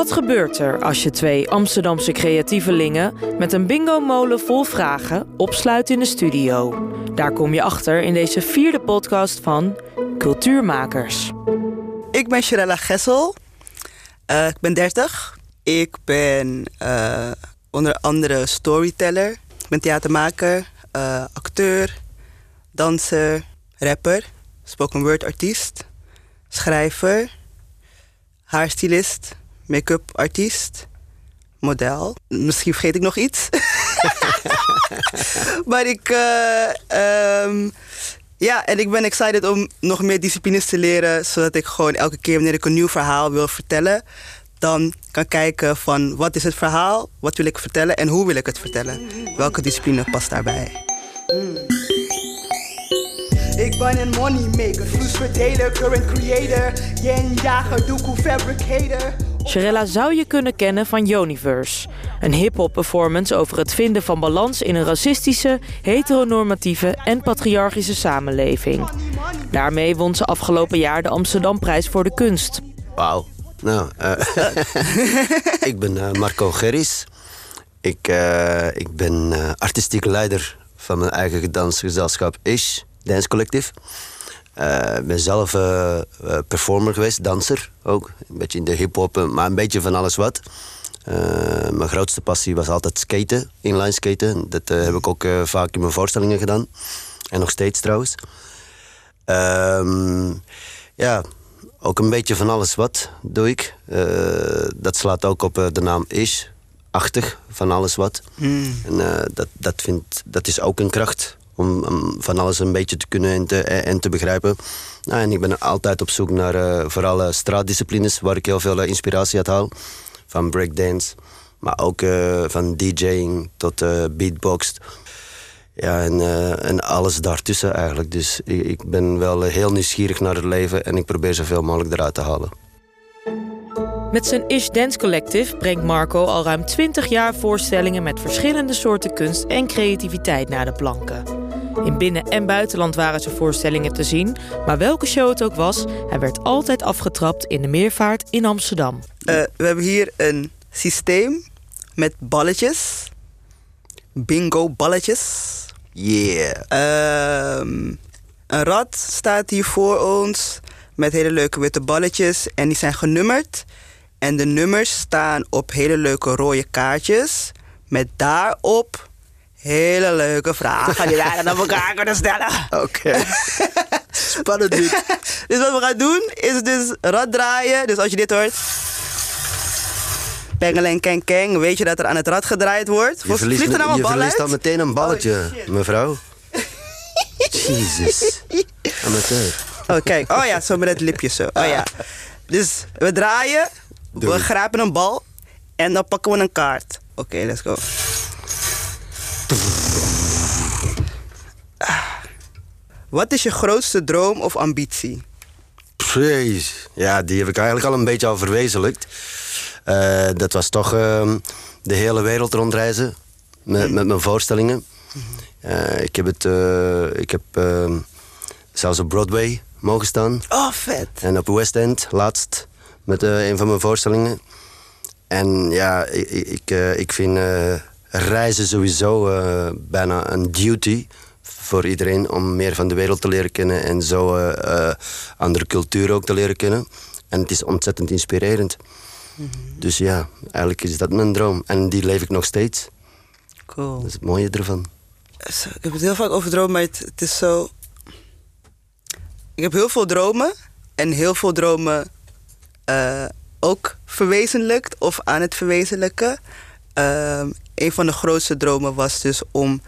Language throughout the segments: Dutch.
Wat gebeurt er als je twee Amsterdamse creatievelingen met een bingo-molen vol vragen opsluit in de studio? Daar kom je achter in deze vierde podcast van Cultuurmakers. Ik ben Sharella Gessel. Uh, ik ben 30. Ik ben uh, onder andere storyteller. Ik ben theatermaker, uh, acteur, danser, rapper, spoken word artiest, schrijver, haarstylist, make-up artiest, model. Misschien vergeet ik nog iets. maar ik. Uh, um, ja, en ik ben excited om nog meer disciplines te leren, zodat ik gewoon elke keer wanneer ik een nieuw verhaal wil vertellen, dan kan kijken van wat is het verhaal, wat wil ik vertellen en hoe wil ik het vertellen. Welke discipline past daarbij. Mm. Ik ben een moneymaker, vloesverdeler, current creator, yen jager, doekoe fabricator. Sharella zou je kunnen kennen van Universe. Een hip-hop performance over het vinden van balans in een racistische, heteronormatieve en patriarchische samenleving. Daarmee won ze afgelopen jaar de Amsterdamprijs voor de kunst. Wauw. Nou, uh, ik ben uh, Marco Gerris. Ik, uh, ik ben artistiek leider van mijn eigen dansgezelschap Ish, Dance Collective. Ik ben zelf performer geweest, danser ook. Een beetje in de hip-hop, maar een beetje van alles wat. mijn grootste passie was altijd skaten, inline skaten. Dat heb ik ook vaak in mijn voorstellingen gedaan. En nog steeds trouwens. Ehm, ja, ook een beetje van alles wat doe ik. Uh, dat slaat ook op uh, de naam is. Achtig, van alles wat. Mm. En uh, dat, dat, vind, dat is ook een kracht. Om, van alles een beetje te kunnen en te, en te begrijpen. Nou, en ik ben altijd op zoek naar vooral straatdisciplines... waar ik heel veel inspiratie uit haal. Van breakdance, maar ook van DJing tot beatbox... Ja, en, en alles daartussen eigenlijk. Dus ik, ik, ben wel heel nieuwsgierig naar het leven en ik probeer zoveel mogelijk eruit te halen. Met zijn Ish Dance Collective brengt Marco al ruim 20 jaar voorstellingen met verschillende soorten kunst en creativiteit naar de planken. In binnen- en buitenland waren zijn voorstellingen te zien, maar welke show het ook was, hij werd altijd afgetrapt in de meervaart in Amsterdam. Uh, we hebben hier een systeem met balletjes. Bingo balletjes. Yeah. Um, een rad staat hier voor ons met hele leuke witte balletjes en die zijn genummerd. En de nummers staan op hele leuke rode kaartjes met daarop hele leuke vragen die wij dan aan elkaar kunnen stellen. Oké. Okay. Spannend dit. dus wat we gaan doen is dus rad draaien. Dus als je dit hoort pengeling keng keng, weet je dat er aan het rad gedraaid wordt. Je verliest, er nou je bal verliest dan meteen een balletje, oh, mevrouw. Jezus. Amateur. Oh, kijk. Oh ja, zo met het lipje zo. Oh ja. Dus we draaien, Doe. we grijpen een bal en dan pakken we een kaart. Oké, okay, let's go. Wat is je grootste droom of ambitie? Precies. Ja, die heb ik eigenlijk al een beetje al verwezenlijkt. Uh, dat was toch uh, de hele wereld rondreizen met, met mijn voorstellingen. Uh, ik heb het, ik heb ehm, zelfs op Broadway mogen staan. Oh, vet. En op West End laatst met een van mijn voorstellingen. En ja, ik, ik, ik vind reizen sowieso bijna een duty voor iedereen om meer van de wereld te leren kennen en zo andere culturen ook te leren kennen. En het is ontzettend inspirerend. Dus ja, eigenlijk is dat mijn droom. En die leef ik nog steeds. Cool. Dat is het mooie ervan. Ik heb het heel vaak over dromen, maar het, het is zo... Ik heb heel veel dromen. En heel veel dromen uh, ook verwezenlijkt of aan het verwezenlijken. Uh, een van de grootste dromen was dus om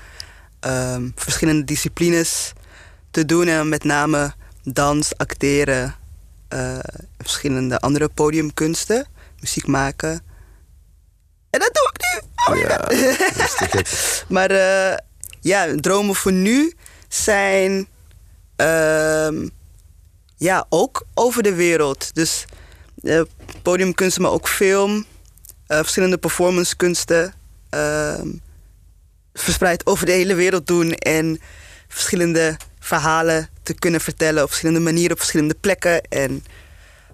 uh, verschillende disciplines te doen. En met name dans, acteren, uh, verschillende andere podiumkunsten muziek maken. En dat doe ik nu. Oh, ja, maar uh, ja, dromen voor nu zijn uh, ja, ook over de wereld. Dus uh, podiumkunsten, maar ook film. Verschillende performancekunsten. Ehm, verspreid over de hele wereld doen. En verschillende verhalen te kunnen vertellen op verschillende manieren, op verschillende plekken. En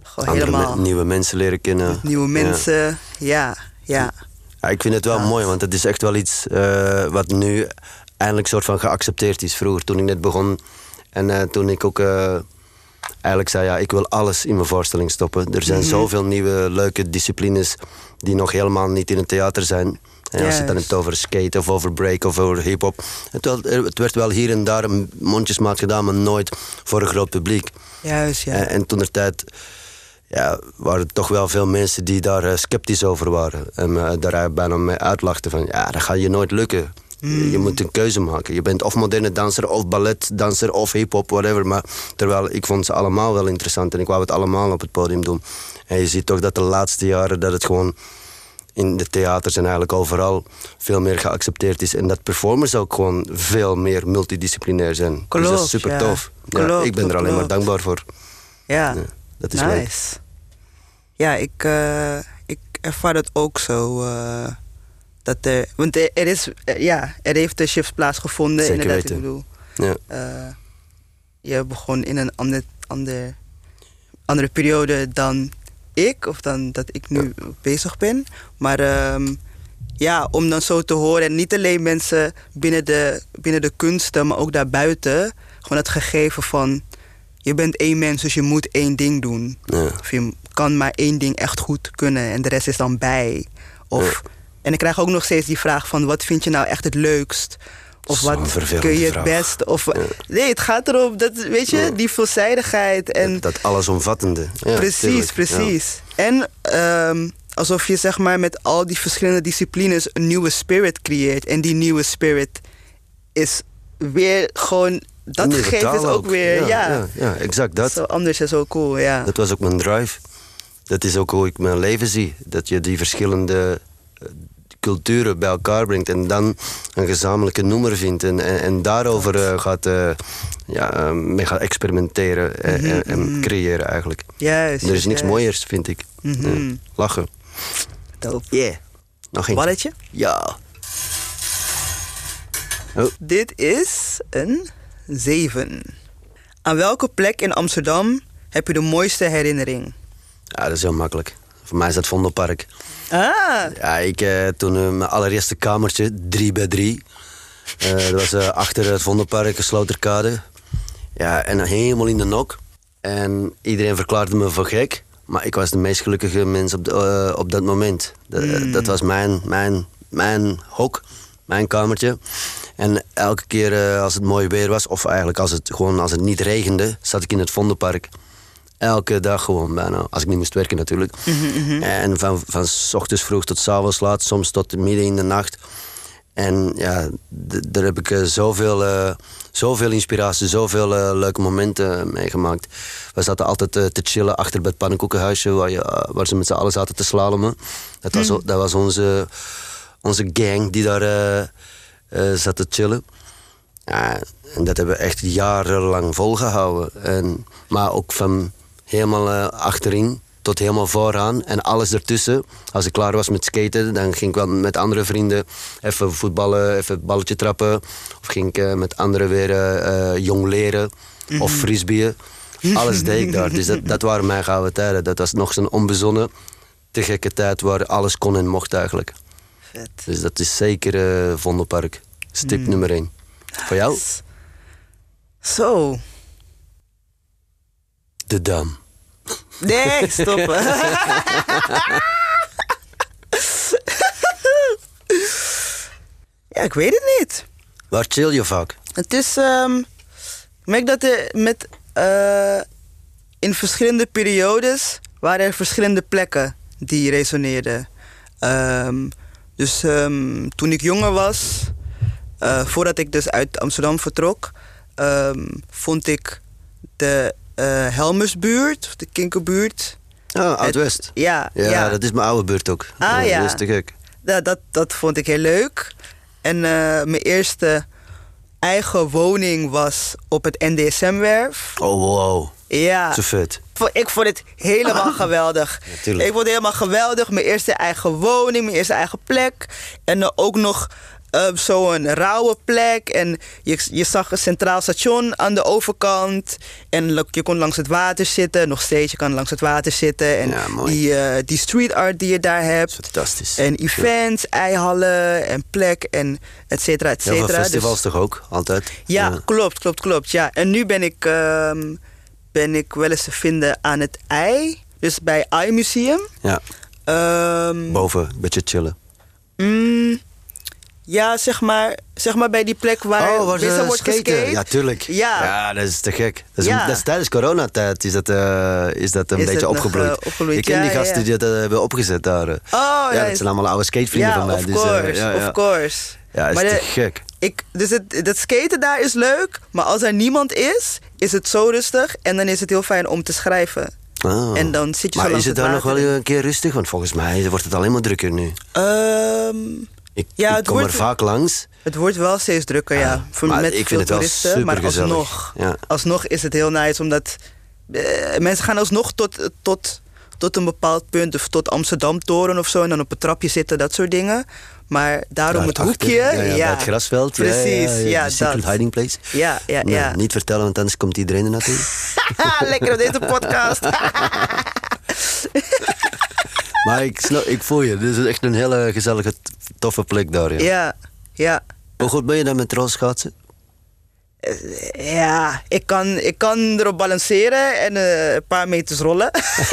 Gewoon Andere helemaal. me- nieuwe mensen leren kennen. Nieuwe mensen. Ja, ja. Ja, ik vind het wel Ja. mooi, want het is echt wel iets eh, wat nu eindelijk soort van geaccepteerd is. Vroeger, toen ik net begon en eh, toen ik ook eh, eigenlijk zei, ja, ik wil alles in mijn voorstelling stoppen. Er zijn Mhm. zoveel nieuwe leuke disciplines die nog helemaal niet in het theater zijn. En als je het dan hebt over skate of over break of over hip-hop. Het, het werd wel hier en daar een mondjesmaat gedaan, maar nooit voor een groot publiek. Juist, ja. En, en toen de tijd ja, waren er toch wel veel mensen die daar eh, sceptisch over waren. En me daar bijna mee uitlachten van, ja, dat gaat je nooit lukken. Je- Je moet een keuze maken. Je bent of moderne danser, of balletdanser, of hip-hop, whatever. Maar terwijl ik vond ze allemaal wel interessant en ik wou het allemaal op het podium doen. En je ziet toch dat de laatste jaren dat het gewoon in de theaters en eigenlijk overal veel meer geaccepteerd is. En dat performers ook gewoon veel meer multidisciplinair zijn. dus dat Klopt, is super ja. tof. Ja, Klopt, ik ben er alleen maar klopt. dankbaar voor. ja. Ja, dat is leuk. nice. Ja, ik, eh, ik ervaar het ook zo. eh, dat er, want er, er is, eh, ja, er heeft een shift plaatsgevonden. Zeker inderdaad, weten. Ik bedoel, Ja. je begon in een ander, ander, andere periode dan ik, of dan dat ik nu bezig ben. Maar ehm, ja, om dan zo te horen, en niet alleen mensen binnen de, binnen de kunsten, maar ook daarbuiten, gewoon het gegeven van je bent één mens, dus je moet één ding doen. Ja. Of je kan maar één ding echt goed kunnen en de rest is dan bij. Of, En ik krijg ook nog steeds die vraag van wat vind je nou echt het leukst? Of wat kun je het best? Of, Nee, het gaat erom dat, weet je, Ja. die veelzijdigheid. En dat, dat allesomvattende. Ja, precies, tuurlijk. precies. En ehm, alsof je zeg maar met al die verschillende disciplines een nieuwe spirit creëert. En die nieuwe spirit is weer gewoon, dat taal is ook weer, ja, ja. ja, exact dat. zo anders en zo cool, ja. Dat was ook mijn drive. Dat is ook hoe ik mijn leven zie. Dat je die verschillende culturen bij elkaar brengt en dan een gezamenlijke noemer vindt en, en, en daarover eh, gaat, eh, ja, eh, mee gaat experimenteren en, en- en creëren eigenlijk. Juist. Er is niks juist. mooiers, vind ik. Mhm. Lachen. Dope. Yeah. Nog. Balletje. Ja. Oh, Dit is een 7. Aan welke plek in Amsterdam heb je de mooiste herinnering? ja, dat is heel makkelijk. Voor mij is dat Vondelpark. Ah, Ja, ik eh, toen eh, mijn allereerste kamertje, 3 bij 3. Eh, dat was achter het Vondelpark, Sloterkade. Ja, en helemaal in de nok. En iedereen verklaarde me voor gek. Maar ik was de meest gelukkige mens op, de- op dat moment. Dat, eh, dat was mijn, mijn, mijn hok, mijn kamertje. En elke keer als het mooi weer was, of eigenlijk als het, gewoon als het niet regende, zat ik in het Vondelpark. Elke dag gewoon bijna. Als ik niet moest werken natuurlijk. En van, van s ochtends vroeg tot s avonds laat, soms tot midden in de nacht. En ja, daar heb ik eh, zoveel, eh, zoveel inspiratie, zoveel eh, leuke momenten meegemaakt. We zaten altijd te chillen achter bij het pannenkoekenhuisje, waar, je, waar ze met z'n allen zaten te slalommen. Dat was, o- dat was onze, onze gang die daar zat te chillen. Ja, en dat hebben we echt jarenlang volgehouden. En, maar ook van helemaal eh, achterin tot helemaal vooraan en alles ertussen. Als ik klaar was met skaten, dan ging ik wel met andere vrienden even voetballen, even het balletje trappen. Of ging ik eh, met anderen weer eh, jong leren of frisbeeën. Alles deed ik daar. Dus dat, dat waren mijn gouden tijden. Dat was nog zo'n onbezonnen, te gekke tijd waar alles kon en mocht eigenlijk. vet. Dus dat is zeker eh Vondelpark. Stip nummer één. Voor jou? Zo. De Dam. Nee, stoppen. ja, ik weet het niet. Waar chill je vaak? Het is. ehm, ik merk dat er met. eh, in verschillende periodes waren er verschillende plekken die resoneerden. Ehm, dus ehm, toen ik jonger was, eh, voordat ik dus uit Amsterdam vertrok, vond ik de eh Helmersbuurt, of de Kinkerbuurt. Ah, Oud-West. Ja, Ja, ja, dat is mijn oude buurt ook. Ah, ja. Dat is te gek. dat, dat, dat vond ik heel leuk. En eh, mijn eerste eigen woning was op het NDSM-werf. Oh, wow. Ja. Zo vet. Ik vond het helemaal geweldig. Ik vond het helemaal geweldig. Mijn eerste eigen woning, mijn eerste eigen plek. En dan ook nog uh, zo'n rauwe plek. En je, je zag een centraal station aan de overkant. En je kon langs het water zitten. Nog steeds, je kan langs het water zitten. En die, uh, die street art die je daar hebt. Fantastisch. En events, ja. eihallen en plek en et cetera, et cetera. Ja, festivals dus, toch ook, altijd? Ja, ja, klopt, klopt, klopt. Ja. En nu ben ik, um, ben ik wel eens te vinden aan het ei. Dus bij Eye Museum. Ja. Um, Boven, een beetje chillen. Ja, zeg maar, zeg maar bij die plek waar, oh, wordt geskate. Ja, tuurlijk. Ja. ja, dat is te gek. Dat is, ja. dat is tijdens coronatijd is dat, uh, is dat een is beetje opgebloeid. Nog, uh, opgebloeid. Ik ken ja, die gasten die dat uh, hebben opgezet daar. Oh, ja, dat zijn allemaal oude skatevrienden van mij. Of dus, course, ja, of course. Ja, is maar te de, gek. Ik, dus het, dat skaten daar is leuk, maar als er niemand is, is het zo rustig en dan is het heel fijn om te schrijven. Ah. En dan zit je maar zo is het daar nog wel een keer rustig? Want volgens mij wordt het alleen maar drukker nu. Um, ik, ja, ik kom wordt, er vaak langs. Het wordt wel steeds drukker, ja. Voor, maar met ik vind het wel maar alsnog, Ja. alsnog is het heel nice, omdat eh, mensen gaan alsnog tot, tot, tot een bepaald punt, of tot Amsterdam-toren of zo, en dan op het trapje zitten, dat soort dingen. Maar daarom het hoekje, Ja, ja, bij het grasveld. ja, Precies, ja, ja, ja, secret dat. hiding place. Ja, ja, Nee, ja. Niet vertellen, want anders komt iedereen er naartoe. Lekker op deze podcast. maar ik, snap, ik voel je. Dit is echt een hele gezellige, toffe plek daar. Ja. ja, ja. Hoe goed ben je dan met rolschaatsen? Ja, ik kan, ik kan erop balanceren en eh, een paar meters rollen.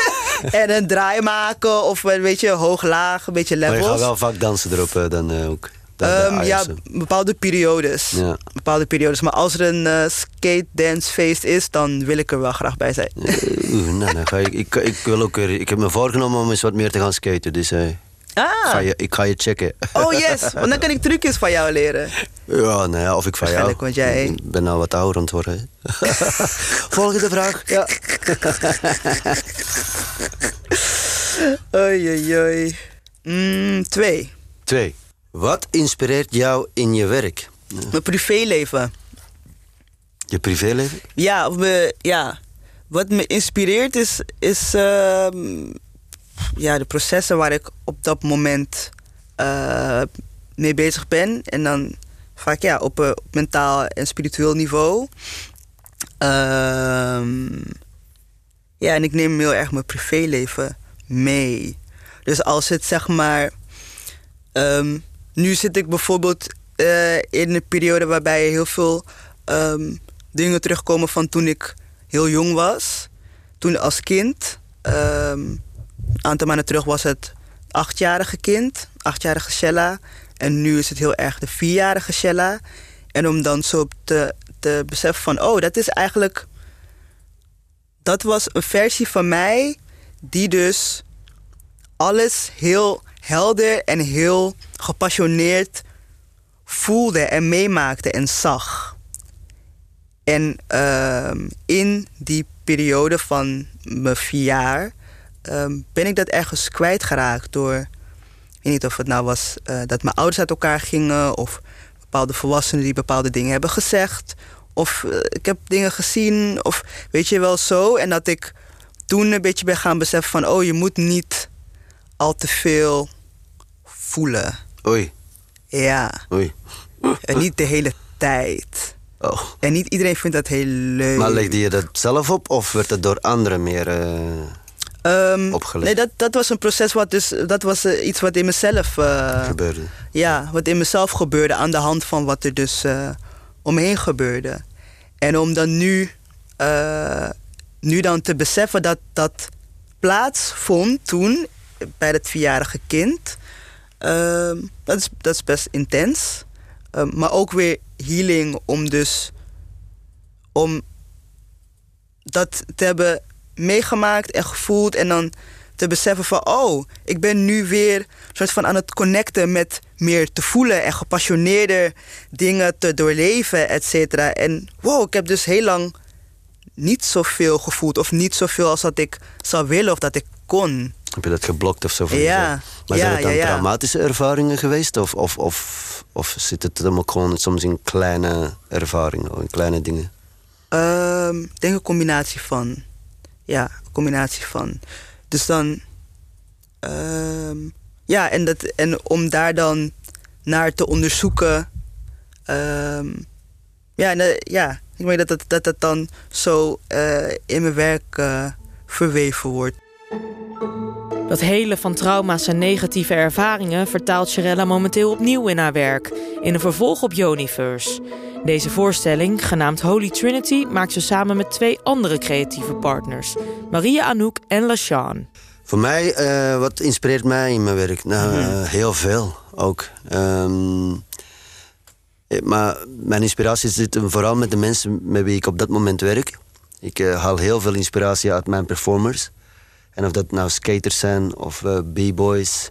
en een draai maken of een beetje hoog-laag, een beetje Maar je levels. gaat wel vaak dansen erop eh, dan eh, ook. Ehm, ja, bepaalde periodes. Ja. Bepaalde periodes. Maar als er een eh, skate dance feest is, dan wil ik er wel graag bij zijn. Oeh, nou, dan ga ik, ik, ik wil ook weer, ik heb me voorgenomen om eens wat meer te gaan skaten. Dus eh, Ah, ga je, ik ga je checken. oh yes, want dan kan ik trucjes van jou leren. Ja, nou ja, of ik van jou. Want jij- Ik ben nou wat ouder aan het worden. Volgende vraag. Ja. oei, oei, oei. Mm, twee. Twee. Wat inspireert jou in je werk? Mijn privéleven. Je privéleven? Ja, of me, ja. wat me inspireert is, is ehm, ja, de processen waar ik op dat moment eh, mee bezig ben. En dan vaak ja, op, eh, op mentaal en spiritueel niveau. Ehm, ja, en ik neem heel erg mijn privéleven mee. Dus als het zeg maar. ehm, nu zit ik bijvoorbeeld eh, in een periode waarbij heel veel ehm, dingen terugkomen van toen ik heel jong was. Toen als kind. ehm, een aantal maanden terug was het achtjarige kind, achtjarige Shella. En nu is het heel erg de vierjarige Shella. En om dan zo te, te beseffen van, oh, dat is eigenlijk. Dat was een versie van mij die dus alles heel helder en heel gepassioneerd voelde en meemaakte en zag. En ehm, in die periode van mijn vier jaar ehm, ben ik dat ergens kwijtgeraakt door. Ik weet niet of het nou was eh, dat mijn ouders uit elkaar gingen of bepaalde volwassenen die bepaalde dingen hebben gezegd. Of eh, ik heb dingen gezien of weet je wel zo. En dat ik toen een beetje ben gaan beseffen van oh je moet niet al te veel voelen. Oei, Ja, oei. en niet de hele tijd. Oh. En niet iedereen vindt dat heel leuk. Maar legde je dat zelf op of werd het door anderen meer... eh, Ehm, opgelegd? Nee, dat, dat was een proces wat dus... Dat was eh, iets wat in mezelf... eh, gebeurde? ja, wat in mezelf gebeurde aan de hand van wat er dus omheen gebeurde. En om dan nu... nu dan te beseffen dat dat plaatsvond toen... bij dat vierjarige kind... ehm, dat, is, dat is best intens. Ehm, maar ook weer healing om dus... om dat te hebben meegemaakt en gevoeld en dan te beseffen van oh, ik ben nu weer soort van aan het connecten met meer te voelen en gepassioneerder dingen te doorleven, et cetera. En wow, ik heb dus heel lang niet zoveel gevoeld of niet zoveel als dat ik zou willen of dat ik kon. Heb je dat geblokt of zo? voor Ja, jezelf? Maar ja, zijn het dan ja, traumatische ervaringen geweest? Of, of, of, of zit het dan ook gewoon soms in kleine ervaringen, of in kleine dingen? Ehm, ik denk een combinatie van. Ja, een combinatie van. Dus dan. ehm, ja, en, dat, en om daar dan naar te onderzoeken. Ehm, ja, en, eh, ja, ik weet dat dat, dat, dat dan zo eh, in mijn werk uh, verweven wordt. Dat hele van trauma's en negatieve ervaringen vertaalt Sherella momenteel opnieuw in haar werk, in een vervolg op Universe. Deze voorstelling, genaamd Holy Trinity, maakt ze samen met twee andere creatieve partners, Maria Anouk en LaShawn. Voor mij, uh, wat inspireert mij in mijn werk? Nou, uh, heel veel ook. Um, maar mijn inspiratie zit vooral met de mensen met wie ik op dat moment werk. Ik uh, haal heel veel inspiratie uit mijn performers. En of dat nou skaters zijn, of b-boys,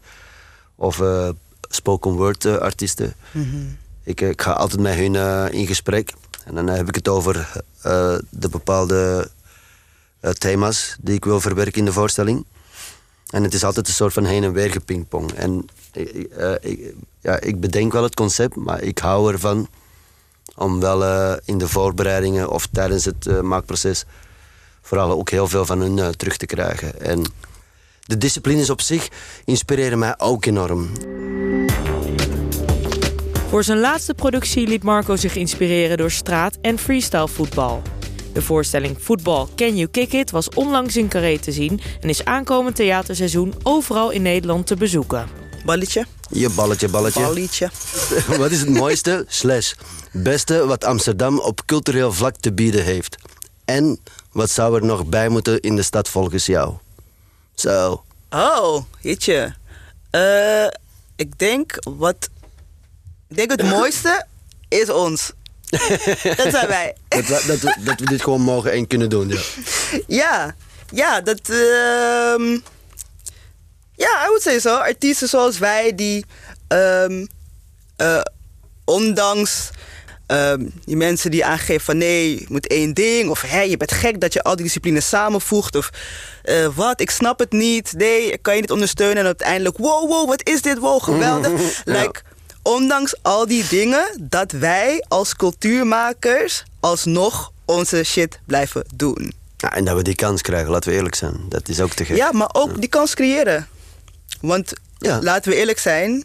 of spoken word artiesten. Mm -hmm. ik, ik, ga altijd met hun in gesprek. En dan heb ik het over de bepaalde thema's die ik wil verwerken in de voorstelling. En het is altijd een soort van heen en weer gepingpong. En ik, ja, ik bedenk wel het concept, maar ik hou ervan om wel uh, in de voorbereidingen of tijdens het uh, maakproces vooral ook heel veel van hun terug te krijgen. En de disciplines op zich inspireren mij ook enorm. Voor zijn laatste productie liet Marco zich inspireren door straat- en freestyle voetbal. De voorstelling Voetbal Can You Kick It was onlangs in Carré te zien en is aankomend theaterseizoen overal in Nederland te bezoeken. Balletje. Je balletje, balletje. Balletje. wat is het mooiste, slash, beste wat Amsterdam op cultureel vlak te bieden heeft? En wat zou er nog bij moeten in de stad volgens jou? Zo. Oh, jeetje. Uh, ik denk wat... Ik denk het mooiste is ons. dat zijn wij. Dat, dat, dat, we, dat, we dit gewoon mogen en kunnen doen, ja. Ja, ja dat... Uh, ja, I would say zo. Artiesten zoals wij die... Um, uh, ondanks um, die mensen die aangeven van nee, je moet één ding. Of hé, je bent gek dat je al die disciplines samenvoegt. Of uh, wat, ik snap het niet. Nee, ik kan je niet ondersteunen. En uiteindelijk, wow, wow, wat is dit? Wow, geweldig. like, ondanks al die dingen, dat wij als cultuurmakers alsnog onze shit blijven doen. Ja, en dat we die kans krijgen, laten we eerlijk zijn. Dat is ook te gek. Ja, maar ook die kans creëren. Want ja. laten we eerlijk zijn,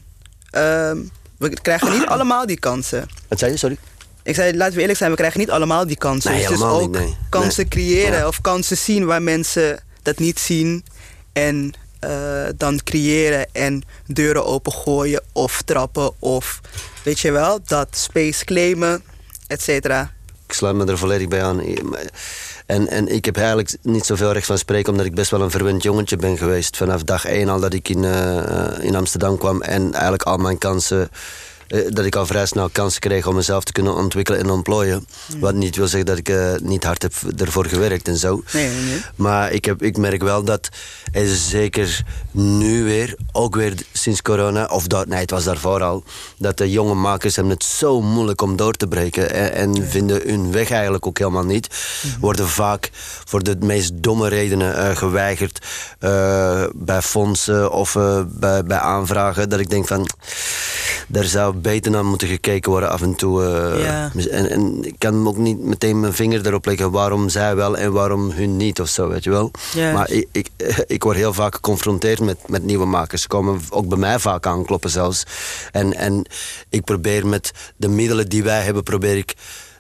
uh, we krijgen niet allemaal die kansen. Wat zei je, sorry? Ik zei, laten we eerlijk zijn, we krijgen niet allemaal die kansen. Nee, dus ook niet, nee. kansen nee. creëren ja. of kansen zien waar mensen dat niet zien. En uh, dan creëren en deuren opengooien of trappen of weet je wel, dat space claimen, et cetera. Ik sluit me er volledig bij aan. En, en ik heb eigenlijk niet zoveel recht van spreken, omdat ik best wel een verwend jongetje ben geweest. Vanaf dag één al dat ik in, uh, in Amsterdam kwam en eigenlijk al mijn kansen. Uh, dat ik al vrij snel kansen kreeg om mezelf te kunnen ontwikkelen en ontplooien. Mm. Wat niet wil zeggen dat ik uh, niet hard heb ervoor gewerkt en zo. Nee, nee. Maar ik, heb, ik merk wel dat er zeker nu weer, ook weer sinds corona, of dat, nee, het was daarvoor al, dat de jonge makers hebben het zo moeilijk om door te breken en, en ja. vinden hun weg eigenlijk ook helemaal niet. Mm -hmm. Worden vaak voor de meest domme redenen uh, geweigerd uh, bij fondsen of bij, bij aanvragen. Dat ik denk van, daar zou beter naar moeten gekeken worden af en toe. ja. en, en ik kan ook niet meteen mijn vinger erop leggen waarom zij wel en waarom hun niet of zo, weet je wel. Maar ik, ik, ik word heel vaak geconfronteerd met, met nieuwe makers. Ze komen ook bij mij vaak aankloppen zelfs. En, en ik probeer met de middelen die wij hebben, probeer ik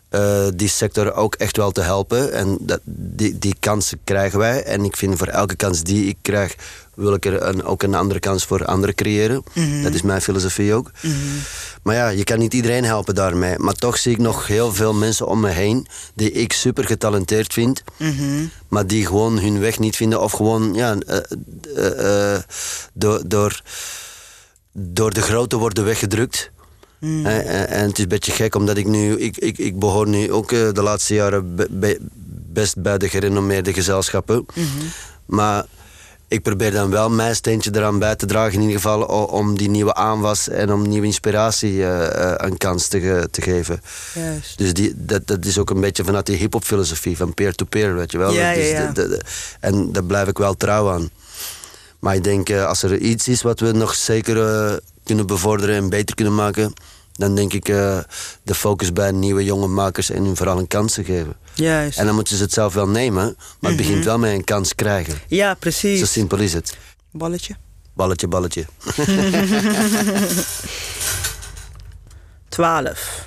uh, die sector ook echt wel te helpen. En dat, die, die kansen krijgen wij. En ik vind voor elke kans die ik krijg, wil ik er een, ook een andere kans voor anderen creëren. Mhm. Mm -hmm. Dat is mijn filosofie ook. Mm -hmm. Maar ja, je kan niet iedereen helpen daarmee. Maar toch zie ik nog heel veel mensen om me heen die ik super getalenteerd vind. Mm -hmm. Maar die gewoon hun weg niet vinden. Of gewoon ja, uh, uh, door, door, door de grote worden weggedrukt. Mm. En, en, het is een beetje gek, omdat ik nu... Ik, ik, ik behoor nu ook de laatste jaren be, be, best bij de gerenommeerde gezelschappen. Mm -hmm. Maar ik probeer dan wel mijn steentje eraan bij te dragen... in ieder geval om die nieuwe aanwas en om nieuwe inspiratie uh, uh, een kans te, ge, te geven. Juist. Dus die, dat, dat is ook een beetje vanuit die hip-hop filosofie van peer-to-peer, weet je wel. Ja, dus ja, ja. de, de, de, en daar blijf ik wel trouw aan. Maar ik denk, uh, als er iets is wat we nog zeker kunnen bevorderen en beter kunnen maken, dan denk ik uh, de focus bij nieuwe jonge makers en hun vooral een kans te geven. Juist. En dan moeten ze het zelf wel nemen, maar het Mhm. begint wel met een kans krijgen. Ja, precies. Zo simpel is het. Balletje. Balletje, balletje. 12.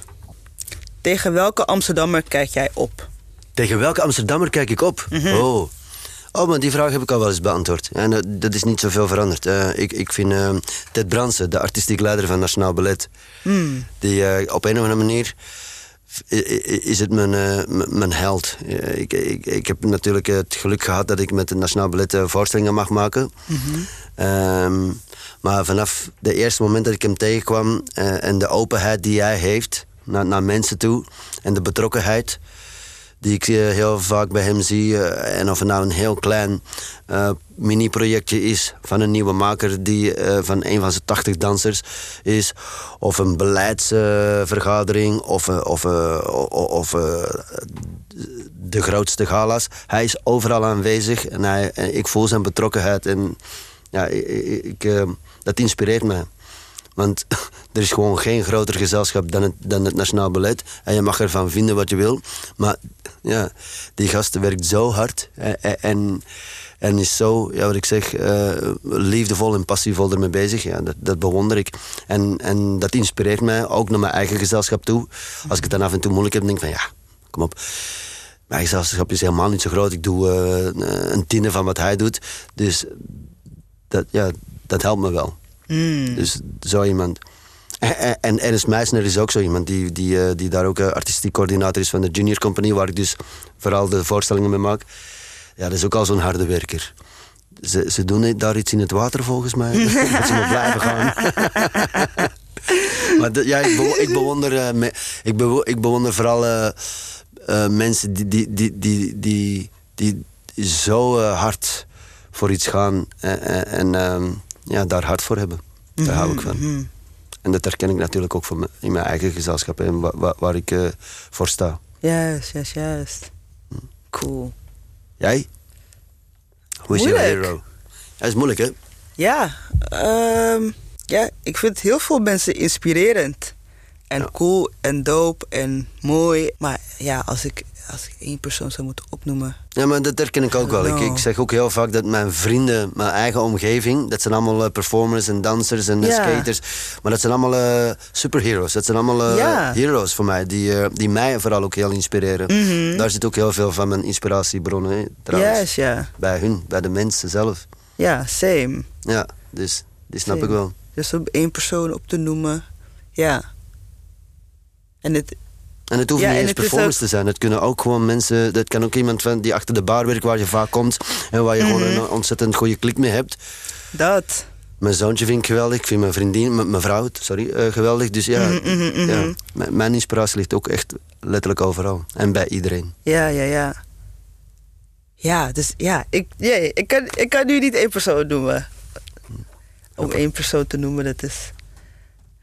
Tegen welke Amsterdammer kijk jij op? Tegen welke Amsterdammer kijk ik op? Oh. Oh, maar die vraag heb ik al wel eens beantwoord. En dat, dat is niet zoveel veranderd. Eh, ik, ik vind eh, Ted Bransen, de artistiek leider van Nationaal Ballet... die eh, op een of andere manier is het mijn, mijn held. Ik, ik, ik heb natuurlijk het geluk gehad dat ik met het Nationaal Ballet voorstellingen mag maken. Ehm, maar vanaf de eerste moment dat ik hem tegenkwam... en de openheid die hij heeft naar, naar mensen toe... en de betrokkenheid die ik eh, heel vaak bij hem zie. eh, en of het nou een heel klein eh, mini-projectje is van een nieuwe maker die van een van zijn 80 dansers is, of een beleidsvergadering, of, of, of de grootste gala's. Hij is overal aanwezig en, ik voel zijn betrokkenheid. En ja, ik, dat inspireert mij. Want er is gewoon geen groter gezelschap dan het, dan het Nationaal Ballet. En je mag ervan vinden wat je wil. Maar ja, die gasten werkt zo hard. En, en, en is zo, ja, wat ik zeg, eh, liefdevol en passievol ermee bezig. Ja, dat, dat bewonder ik. En, en dat inspireert mij ook naar mijn eigen gezelschap toe. Als ik het dan af en toe moeilijk heb, denk ik van ja, kom op. Mijn gezelschap is helemaal niet zo groot. Ik doe eh, een tiende van wat hij doet. Dus dat, ja, dat helpt me wel. Dus zo iemand. En, Ernst Meisner is ook zo iemand die, die, eh, die daar ook eh, artistiek coördinator is van de Junior Company, waar ik dus vooral de voorstellingen mee maak. Ja, dat is ook al zo'n harde werker. Ze, ze doen daar iets in het water volgens mij. dat ze moet blijven gaan. maar ja, ik, bewo- ik, bewonder, eh, me- ik, ik bewonder vooral mensen die, die, die, die, die, die zo hard voor iets gaan en, en, ehm, ja, daar hard voor hebben. Daar hou ik van. En dat herken ik natuurlijk ook voor me- in mijn eigen gezelschap en wa- wa- waar ik eh, voor sta. Juist, juist, juist. Cool. Jij? Hoe is jouw Moeilijk. hero? Dat is moeilijk, hè? Ja, ehm, ja, ik vind heel veel mensen inspirerend. En Ja. cool en dope en mooi. Maar ja, als ik, als ik één persoon zou moeten opnoemen. Ja, maar dat herken ik ook wel. Ik, Nou. ik zeg ook heel vaak dat mijn vrienden, mijn eigen omgeving, dat zijn allemaal eh, performers en dansers en eh, skaters. Maar dat zijn allemaal eh, superheroes. Dat zijn allemaal heroes voor mij, die, die mij vooral ook heel inspireren. Mhm. Daar zit ook heel veel van mijn inspiratiebronnen, hè, trouwens. Ja. Bij hun, bij de mensen zelf. Ja, same. Ja, dus die snap Same. ik wel. Dus om één persoon op te noemen. Ja. En het, En het hoeft Ja, niet en eens performance ook- te zijn. Het kunnen ook gewoon mensen... Dat kan ook iemand van die achter de bar werkt waar je vaak komt... en waar je gewoon Mhm. een ontzettend goede klik mee hebt. dat. Mijn zoontje vind ik geweldig. Ik vind mijn vriendin, mijn vrouw, sorry, eh, geweldig. Dus ja, Mhm, mhm, ja mijn inspiratie ligt ook echt letterlijk overal. En bij iedereen. Ja, ja, ja. Ja, dus ja, ik, ja, ik, kan, ik kan nu niet één persoon noemen. Om één persoon te noemen, dat is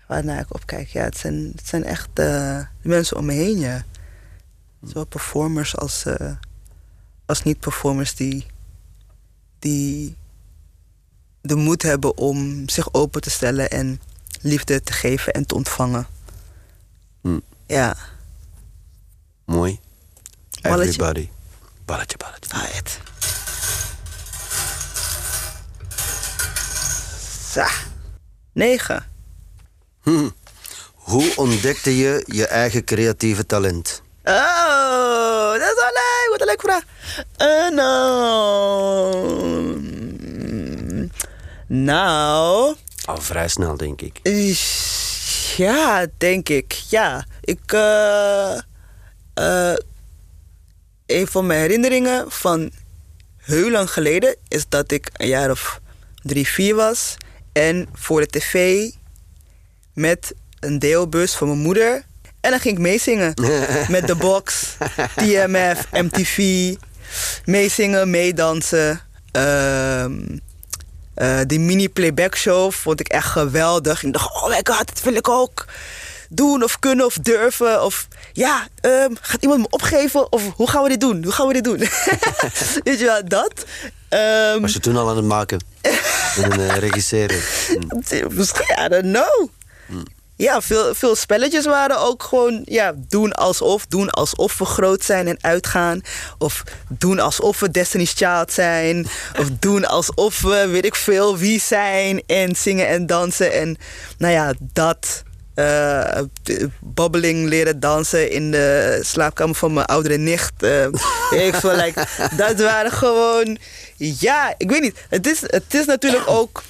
waarnaar ik opkijk. Ja, het zijn, het zijn echt eh, de mensen om me heen, ja. Zowel performers als, eh, als niet-performers die, die de moed hebben om zich open te stellen en liefde te geven en te ontvangen. Hm. Ja, Mooi. Balletje. Everybody. Balletje, balletje. Alright. Zo. Negen. Hm. Hoe ontdekte je je eigen creatieve talent? Oh, dat is wel leuk. Wat een leuke vraag. Eh, nou... Nou... Al vrij snel, denk ik. Ja, denk ik. Ja. Ik... eh, een van mijn herinneringen van heel lang geleden... is dat ik een jaar of drie, vier was... en voor de tv met een deelbus van mijn moeder... en dan ging ik meezingen. met de box, TMF, MTV... meezingen, meedansen... Ehm eh, die mini-playback show vond ik echt geweldig. Ik dacht, oh my god, dat wil ik ook doen of kunnen of durven. Of ja, ehm, gaat iemand me opgeven? Of hoe gaan we dit doen? Hoe gaan we dit doen? Weet je wel, dat. Ehm, Was je toen al aan het maken? en eh, regisseren? Misschien, I don't know. Ja, veel, veel spelletjes waren ook gewoon ja, doen alsof. Doen alsof we groot zijn en uitgaan. Of doen alsof we Destiny's Child zijn. Of doen alsof we weet ik veel wie zijn. En zingen en dansen. En nou ja, dat. eh, babbeling leren dansen in de slaapkamer van mijn oudere nicht. eh, ik voel like, dat waren gewoon. Ja, ik weet niet. Het is, het is natuurlijk ook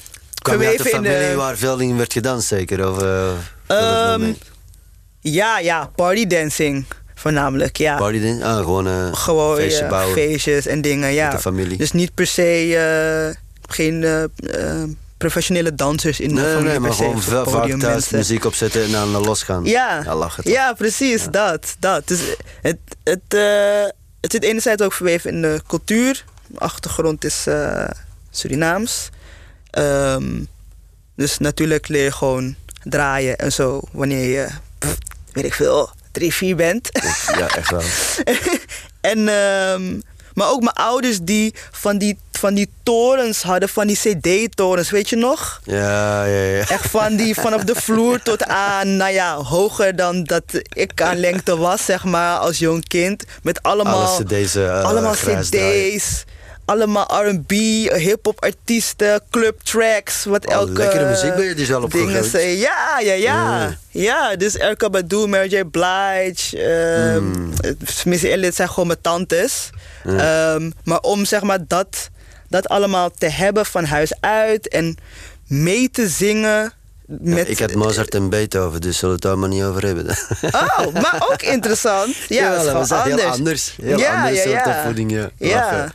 Kwam uit in familie de. waar veel in werd gedanst, zeker? Of, eh, Ehm, ja, ja, partydancing voornamelijk. Ja. Ah, gewoon een gewoon feestje ja, bouwen feestjes en dingen. Ja. met de familie. Dus niet per se. eh, geen professionele dansers in de nee, familie. nee, maar gewoon veel, vaak thuis podiummensen. muziek opzetten en dan losgaan. Ja, Ja, lachen toch? ja precies, dat. dat. Dus het, het, het zit enerzijds ook verweven in de cultuur. Mijn achtergrond is Surinaams. Ehm, dus natuurlijk leer je gewoon draaien en zo wanneer je, pff, weet ik veel, drie, vier bent. Ja, echt wel. en, ehm, maar ook mijn ouders die van die, van die torens hadden, van die cd-torens, weet je nog? Ja, ja, ja. Echt van die vanaf de vloer tot aan, nou ja, hoger dan dat ik aan lengte was, zeg maar, als jong kind. Met allemaal, Alles deze uh, allemaal cd's, allemaal R&B, hip-hop artiesten, club tracks, wat Oh, elke... lekkere muziek ben je dus al dingen. Ja, ja, ja. Ja. Ja, dus Erika Badu, Mary J. Blige, ehm Mm. Missy Elliott zijn gewoon mijn tantes. Ehm, maar om zeg maar dat, dat allemaal te hebben van huis uit en mee te zingen. Ja, Met, ik had Mozart en Beethoven, dus zullen we het daar maar niet over hebben. Oh, maar ook interessant. Ja, dat is echt anders. heel anders. Heel Ja, andere soort ja.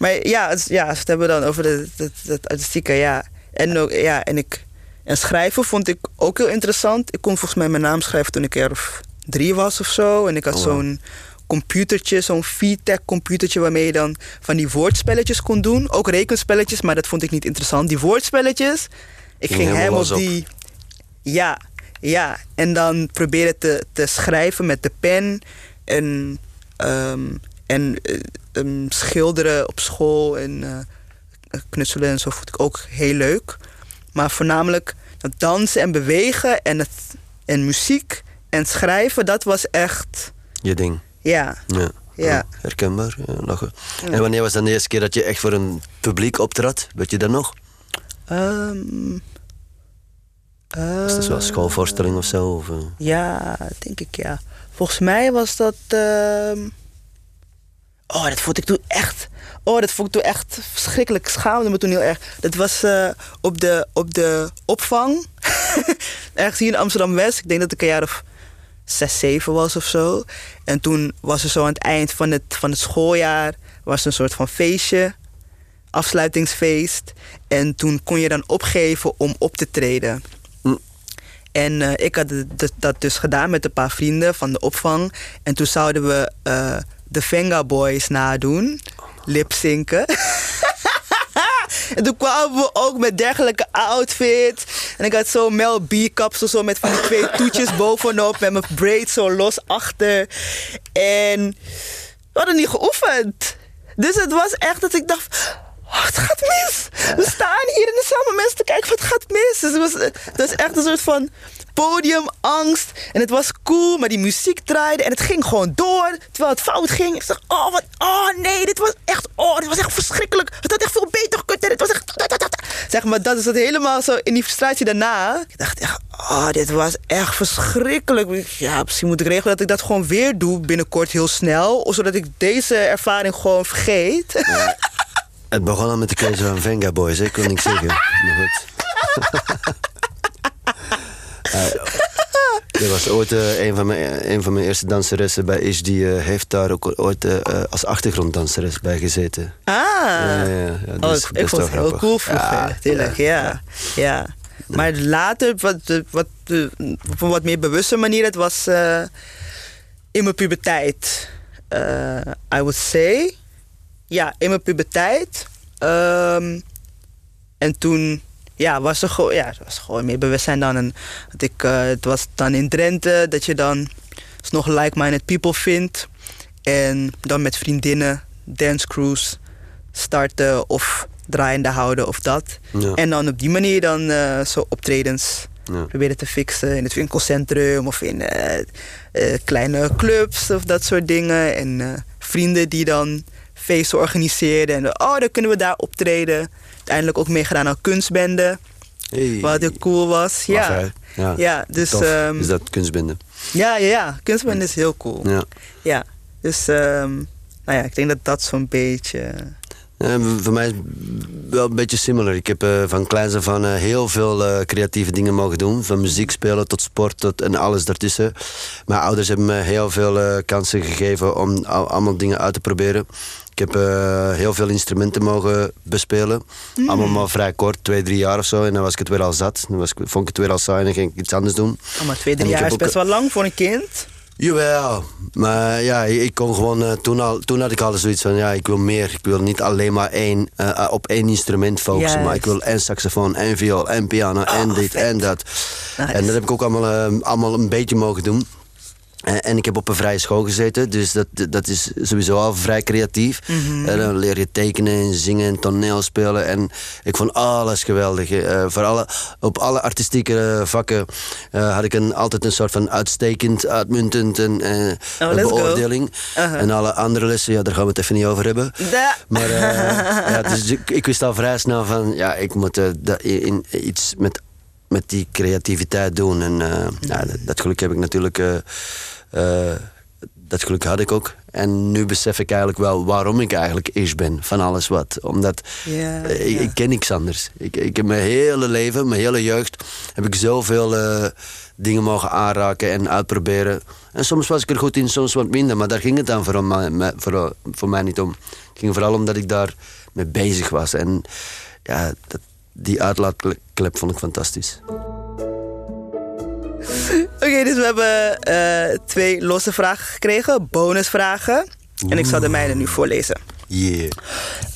Maar ja, het, ja, we het hebben dan over het, het, het artistieke, ja. En, ook, ja, en, ik, en schrijven vond ik ook heel interessant. Ik kon volgens mij mijn naam schrijven toen ik er of drie was of zo. En ik had Oh, wow. zo'n computertje, zo'n VTech computertje waarmee je dan van die woordspelletjes kon doen. Ook rekenspelletjes, maar dat vond ik niet interessant. Die woordspelletjes, ik Ging ging helemaal op. die... Ja, ja. En dan proberen te, te schrijven met de pen. En, ehm, en eh, ehm, schilderen op school en eh, knutselen en zo vond ik ook heel leuk. Maar voornamelijk dat dansen en bewegen en, het, en muziek en schrijven, dat was echt... Je ding. Ja, Ja. Ja. herkenbaar. Ja. En wanneer was dan de eerste keer dat je echt voor een publiek optrad? Weet je dat nog? Ehm Was dat wel een eh, schoolvoorstelling of zo? Of? Ja, denk ik ja. Volgens mij was dat. ehm, Oh, dat vond ik toen echt. Oh, dat vond ik toen echt verschrikkelijk. Ik schaamde me toen heel erg. Dat was eh, op, de, op de opvang. Ergens hier in Amsterdam West. Ik denk dat ik een jaar of zes, zeven was of zo. En toen was er zo aan het eind van het, van het schooljaar. Was een soort van feestje. Afsluitingsfeest. En toen kon je dan opgeven om op te treden. En eh, ik had dat dus gedaan met een paar vrienden van de opvang. En toen zouden we eh, de Venga Boys nadoen. Lipzinken. en toen kwamen we ook met dergelijke outfits. En ik had zo'n Mel B-kapsel zo met van die twee toetjes bovenop. Met mijn braid zo los achter. En we hadden niet geoefend. Dus het was echt dat ik dacht... Oh, het gaat mis. We staan hier en er samen mensen te kijken. Wat gaat mis? Dus het was, het was echt een soort van podiumangst. En het was cool, maar die muziek draaide. En het ging gewoon door. Terwijl het fout ging. Ik dacht, oh, wat, oh nee, dit was echt, oh, dit was echt verschrikkelijk. Het had echt veel beter gekund. En het was echt, zeg maar, dat is het helemaal zo in die frustratie daarna. Ik dacht echt, oh, dit was echt verschrikkelijk. Ja, misschien moet ik regelen dat ik dat gewoon weer doe binnenkort heel snel. Zodat ik deze ervaring gewoon vergeet. Het begon al met de keuze van Venga Boys, ik kon niks zeggen. Maar goed. Eh, er was ooit eh, een, van mijn, een van mijn eerste danseressen bij Ish, die eh, heeft daar ook ooit eh, eh, als achtergronddanseres bij gezeten. Ah. Ja, ja, ja, oh, ik, dat ik is vond het heel cool vroeger, Ja, natuurlijk. Ja, ja. Maar later, wat, wat, op een wat meer bewuste manier, het was eh, in mijn puberteit. eh, I would say. Ja, in mijn puberteit. Ehm, en toen ja, was er gewoon, ja, er was gewoon meer bewustzijn dan. En dat ik, eh, het was dan in Drenthe dat je dan nog like-minded people vindt. En dan met vriendinnen dance crews starten of draaiende houden of dat. Ja. En dan op die manier dan eh, zo optredens Ja. proberen te fixen in het winkelcentrum of in eh, kleine clubs of dat soort dingen. En vrienden die dan feesten organiseerden. En oh, dan kunnen we daar optreden. Uiteindelijk ook meegedaan aan kunstbenden. Hey. Wat heel cool was. Ja. Ja. Ja, dus ehm, is dat kunstbinden? ja, ja, ja. Kunstband is heel cool. Ja. Ja. Dus ehm, nou ja, ik denk dat dat zo'n beetje. Eh, voor mij is het wel een beetje similar. Ik heb eh, van kleins af aan eh, heel veel eh, creatieve dingen mogen doen. Van muziek spelen tot sport tot, en alles daartussen. Mijn ouders hebben me heel veel kansen gegeven om al- allemaal dingen uit te proberen. Ik heb eh, heel veel instrumenten mogen bespelen. Allemaal maar vrij kort, twee, drie jaar of zo. En dan was ik het weer al zat. Dan was ik, vond ik het weer al saai en dan ging ik iets anders doen. Oh, maar twee, drie jaar is ook- best wel lang voor een kind. Jawel, maar ja, ik kon gewoon, eh, toen, al, toen had ik al zoiets van, ja, ik wil meer. Ik wil niet alleen maar één, eh, op één instrument focussen, maar ik wil en saxofoon, en viool, en piano, en dit, vet. en dat. Nice. En dat heb ik ook allemaal, allemaal een beetje mogen doen. Eh, En ik heb op een vrije school gezeten, dus dat, dat is sowieso al vrij creatief. En dan leer je tekenen en zingen en toneel spelen. En ik vond alles geweldig. Eh, voor alle, op alle artistieke eh, vakken eh, had ik een, altijd een soort van uitstekend, uitmuntend en, eh, Oh, beoordeling. Uh-huh. En alle andere lessen, ja, daar gaan we het even niet over hebben. Da. Maar eh, ja, dus ik, ik wist al vrij snel van, ja, ik moet eh, in, iets met, met die creativiteit doen. En eh, ja, dat, dat geluk heb ik natuurlijk, eh, eh, dat geluk had ik ook. En nu besef ik eigenlijk wel waarom ik eigenlijk is ben van alles wat. Omdat ik, ja. ik ken niks anders. Ik, ik heb mijn hele leven, mijn hele jeugd, heb ik zoveel eh, dingen mogen aanraken en uitproberen. En soms was ik er goed in, soms wat minder. Maar daar ging het dan voor, mij- voor, voor mij niet om. Het ging vooral omdat ik daar mee bezig was. En ja, dat, die uitlaatklep vond ik fantastisch. Oké, dus we hebben eh, twee losse vragen gekregen, bonusvragen. En ik zal de mijne nu voorlezen. Yeah.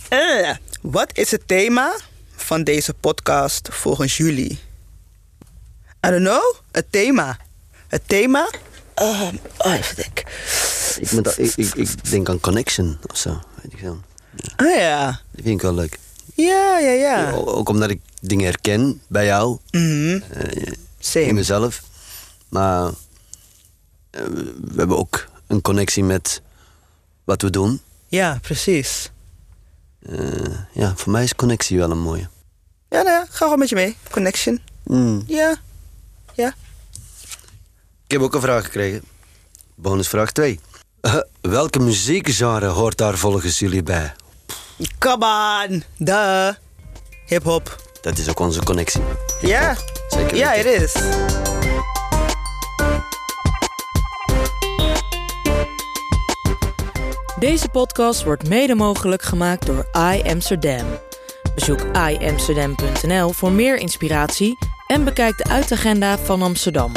Eh, wat is het thema van deze podcast volgens jullie? I don't know. Het thema. Het thema? Ehm, oh, even denken. Ik, ik, ik, denk aan connection of zo. Weet ik wel. Oh ja. Die vind ik wel leuk. Ja, ja, ja. Ook omdat ik dingen herken bij jou, eh, in mezelf. Maar eh, we hebben ook een connectie met wat we doen. Ja, precies. Eh, ja, voor mij is connectie wel een mooie. Ja, nou ja, ga gewoon met je mee. Connection. Mm. Ja. Ja. Ik heb ook een vraag gekregen. Bonusvraag 2. welke muziekgenre hoort daar volgens jullie bij? Come on. Duh. Hip-hop. Dat is ook onze connectie. Ja. Zeker Ja, het is. Deze podcast wordt mede mogelijk gemaakt door I Amsterdam. Bezoek iamsterdam.nl voor meer inspiratie en bekijk de uitagenda van Amsterdam.